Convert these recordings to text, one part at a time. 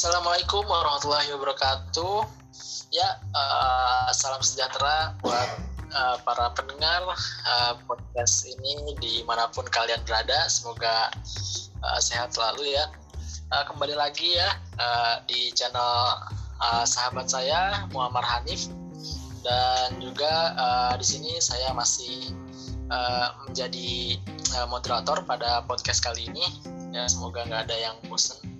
Assalamualaikum warahmatullahi wabarakatuh. Ya, uh, salam sejahtera buat uh, para pendengar uh, podcast ini di mana pun kalian berada. Semoga uh, sehat selalu ya. Uh, kembali lagi ya uh, di channel uh, sahabat saya Muhammad Hanif dan juga uh, di sini saya masih uh, menjadi uh, moderator pada podcast kali ini. Ya, semoga nggak ada yang bosan.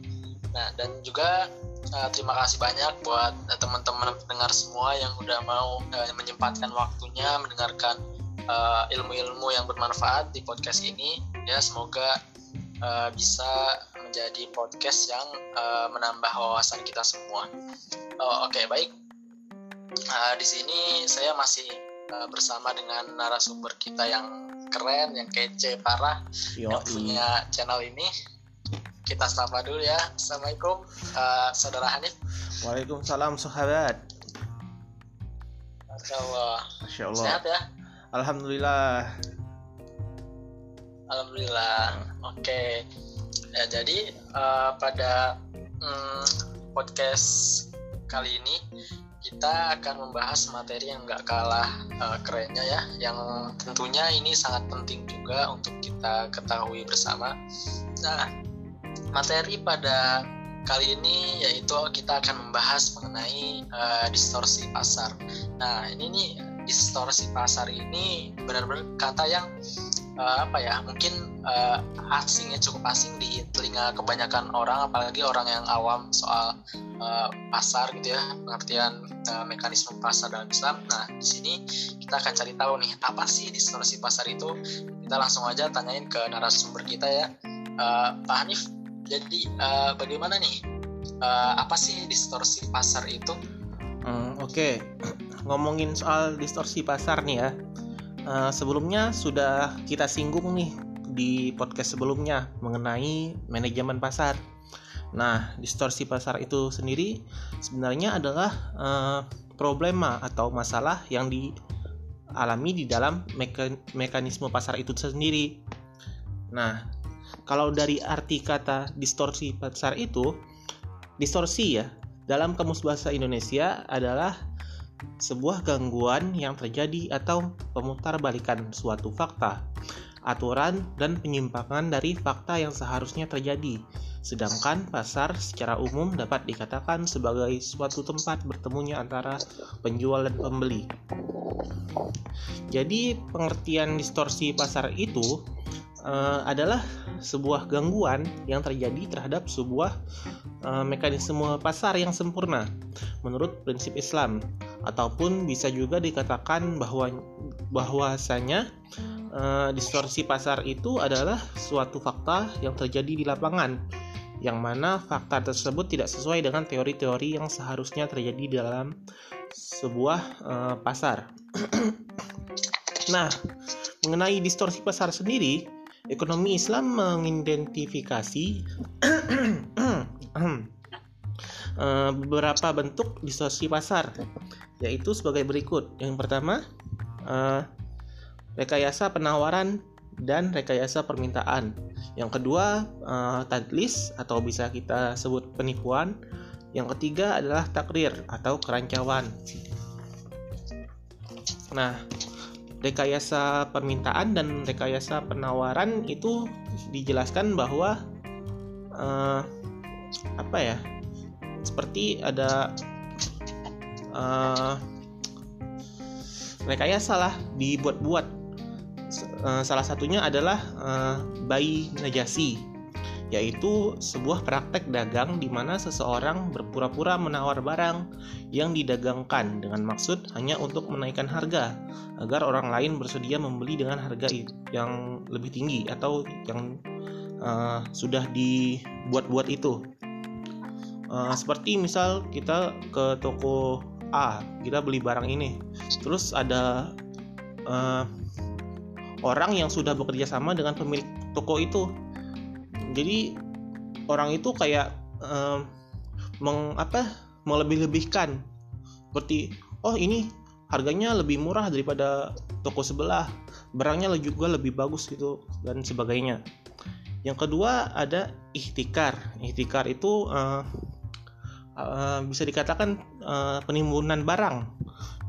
Nah, dan juga uh, terima kasih banyak buat uh, teman-teman pendengar semua yang udah mau uh, menyempatkan waktunya mendengarkan ilmu-ilmu uh, yang bermanfaat di podcast ini. Ya, semoga uh, bisa menjadi podcast yang uh, menambah wawasan kita semua. Uh, Oke, okay, baik. Uh, di sini saya masih uh, bersama dengan narasumber kita yang keren, yang kece parah, Yo, yang punya channel ini. Kita sapa dulu ya. Assalamualaikum, uh, saudara Hanif. Waalaikumsalam, sahabat. Masya Allah. Masya Allah. Sehat ya? Alhamdulillah. Alhamdulillah. Oke. Okay. Ya, jadi uh, pada um, podcast kali ini kita akan membahas materi yang nggak kalah uh, kerennya ya, yang tentunya ini sangat penting juga untuk kita ketahui bersama. Nah, materi pada kali ini yaitu kita akan membahas mengenai uh, distorsi pasar. Nah, ini nih distorsi pasar ini benar-benar kata yang uh, apa ya mungkin uh, asing ya cukup asing di telinga kebanyakan orang apalagi orang yang awam soal uh, pasar gitu ya pengertian uh, mekanisme pasar dalam Islam. Nah di sini kita akan cari tahu nih apa sih distorsi pasar itu. Kita langsung aja tanyain ke narasumber kita ya uh, Pak Hanif. Jadi uh, bagaimana nih uh, apa sih distorsi pasar itu? Hmm, Oke, okay. ngomongin soal distorsi pasar nih ya Uh, sebelumnya sudah kita singgung nih di podcast sebelumnya mengenai manajemen pasar. Nah, distorsi pasar itu sendiri sebenarnya adalah uh, problema atau masalah yang dialami di dalam meka mekanisme pasar itu sendiri. Nah, kalau dari arti kata distorsi pasar itu, distorsi ya dalam kamus bahasa Indonesia adalah sebuah gangguan yang terjadi atau pemutarbalikan suatu fakta, aturan, dan penyimpangan dari fakta yang seharusnya terjadi. Sedangkan pasar secara umum dapat dikatakan sebagai suatu tempat bertemunya antara penjual dan pembeli. Jadi, pengertian distorsi pasar itu uh, adalah sebuah gangguan yang terjadi terhadap sebuah uh, mekanisme pasar yang sempurna menurut prinsip Islam ataupun bisa juga dikatakan bahwa bahwasanya uh, distorsi pasar itu adalah suatu fakta yang terjadi di lapangan yang mana fakta tersebut tidak sesuai dengan teori-teori yang seharusnya terjadi dalam sebuah uh, pasar. nah, mengenai distorsi pasar sendiri, ekonomi Islam mengidentifikasi Eh, beberapa bentuk distorsi pasar yaitu sebagai berikut. Yang pertama, uh, rekayasa penawaran dan rekayasa permintaan. Yang kedua, uh, tadlis atau bisa kita sebut penipuan. Yang ketiga adalah takrir atau kerancauan. Nah, rekayasa permintaan dan rekayasa penawaran itu dijelaskan bahwa uh, apa ya seperti ada uh, rekayasa lah dibuat-buat. Uh, salah satunya adalah uh, bayi najasi yaitu sebuah praktek dagang di mana seseorang berpura-pura menawar barang yang didagangkan dengan maksud hanya untuk menaikkan harga agar orang lain bersedia membeli dengan harga yang lebih tinggi atau yang uh, sudah dibuat-buat itu. Uh, seperti misal kita ke toko A kita beli barang ini. Terus ada uh, orang yang sudah bekerja sama dengan pemilik toko itu jadi orang itu kayak uh, meng apa melebih-lebihkan. Seperti oh ini harganya lebih murah daripada toko sebelah. Barangnya juga lebih bagus gitu dan sebagainya. Yang kedua ada ikhtikar ikhtikar itu uh, uh, bisa dikatakan uh, penimbunan barang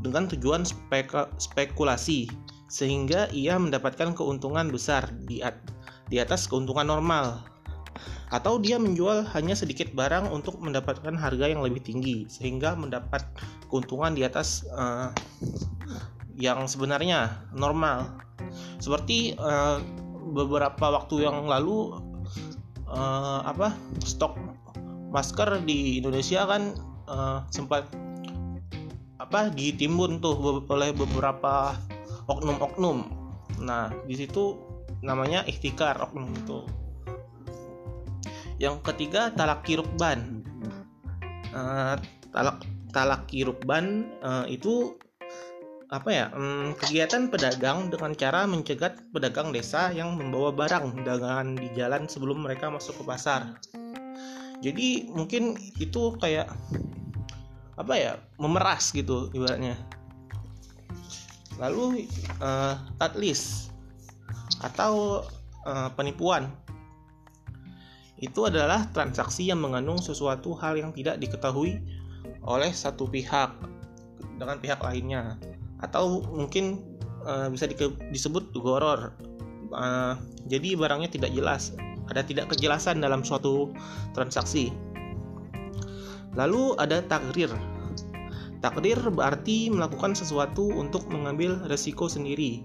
dengan tujuan spek spekulasi sehingga ia mendapatkan keuntungan besar di, at di atas keuntungan normal atau dia menjual hanya sedikit barang untuk mendapatkan harga yang lebih tinggi sehingga mendapat keuntungan di atas uh, yang sebenarnya normal seperti uh, beberapa waktu yang lalu uh, apa stok masker di Indonesia kan uh, sempat apa ditimbun tuh oleh beberapa oknum-oknum. Nah, di situ namanya ikhtikar oknum itu. Yang ketiga talak kirukban. Uh, talak talak kirukban uh, itu apa ya um, kegiatan pedagang dengan cara mencegat pedagang desa yang membawa barang dagangan di jalan sebelum mereka masuk ke pasar. Jadi mungkin itu kayak apa ya memeras gitu ibaratnya. Lalu uh, tatlis atau uh, penipuan itu adalah transaksi yang mengandung sesuatu hal yang tidak diketahui oleh satu pihak dengan pihak lainnya. Atau mungkin uh, bisa di, disebut goror uh, jadi barangnya tidak jelas ada tidak kejelasan dalam suatu transaksi. Lalu ada takrir. Takdir berarti melakukan sesuatu untuk mengambil resiko sendiri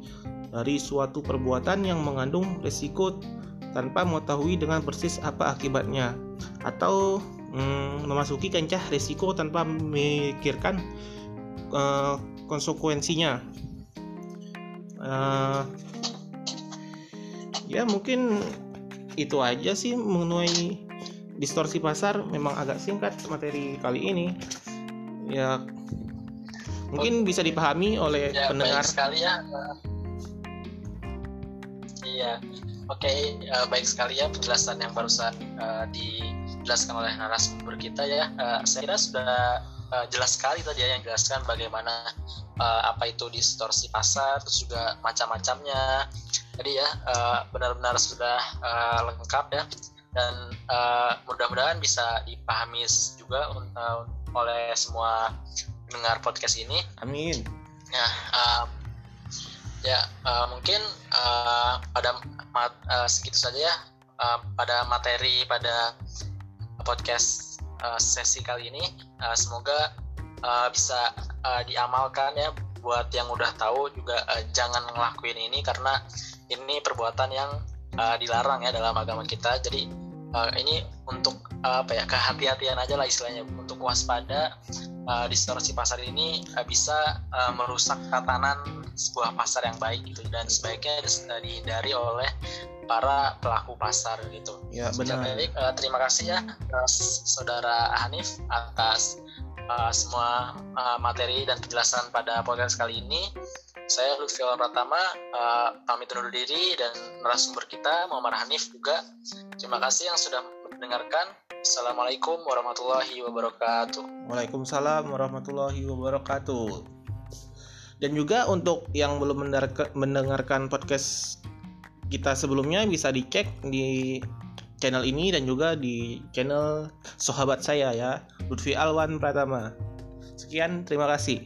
dari suatu perbuatan yang mengandung resiko tanpa mengetahui dengan persis apa akibatnya. Atau mm, memasuki kancah resiko tanpa memikirkan uh, konsekuensinya. Uh, ya mungkin itu aja sih mengenai distorsi pasar. Memang agak singkat materi kali ini. Ya mungkin bisa dipahami oleh ya, pendengar. baik sekali ya. Iya oke okay, uh, baik sekali ya penjelasan yang barusan uh, dijelaskan oleh narasumber kita ya uh, saya kira sudah uh, jelas sekali tadi ya yang jelaskan bagaimana uh, apa itu distorsi pasar terus juga macam-macamnya jadi ya uh, benar-benar sudah uh, lengkap ya dan uh, mudah-mudahan bisa dipahami juga uh, oleh semua pendengar podcast ini. Amin. Nah, uh, ya uh, mungkin uh, pada mat, uh, segitu saja ya uh, pada materi pada podcast uh, sesi kali ini. Uh, semoga uh, bisa uh, diamalkan ya buat yang udah tahu juga uh, jangan ngelakuin ini karena ini perbuatan yang uh, dilarang ya dalam agama kita. Jadi uh, ini untuk uh, apa ya kehati-hatian aja lah istilahnya untuk waspada uh, distorsi pasar ini uh, bisa uh, merusak tatanan sebuah pasar yang baik gitu dan sebaiknya dihindari oleh para pelaku pasar gitu. Ya benar. Baik, uh, terima kasih ya uh, saudara Hanif atas uh, semua uh, materi dan penjelasan pada podcast kali ini. Saya Lutfi Pratama uh, pamit undur diri dan narasumber kita Muhammad Hanif juga. Terima kasih yang sudah mendengarkan. Assalamualaikum warahmatullahi wabarakatuh. Waalaikumsalam warahmatullahi wabarakatuh. Dan juga untuk yang belum mendengarkan podcast kita sebelumnya bisa dicek di channel ini dan juga di channel sahabat saya ya Lutfi Alwan Pratama. Sekian, terima kasih.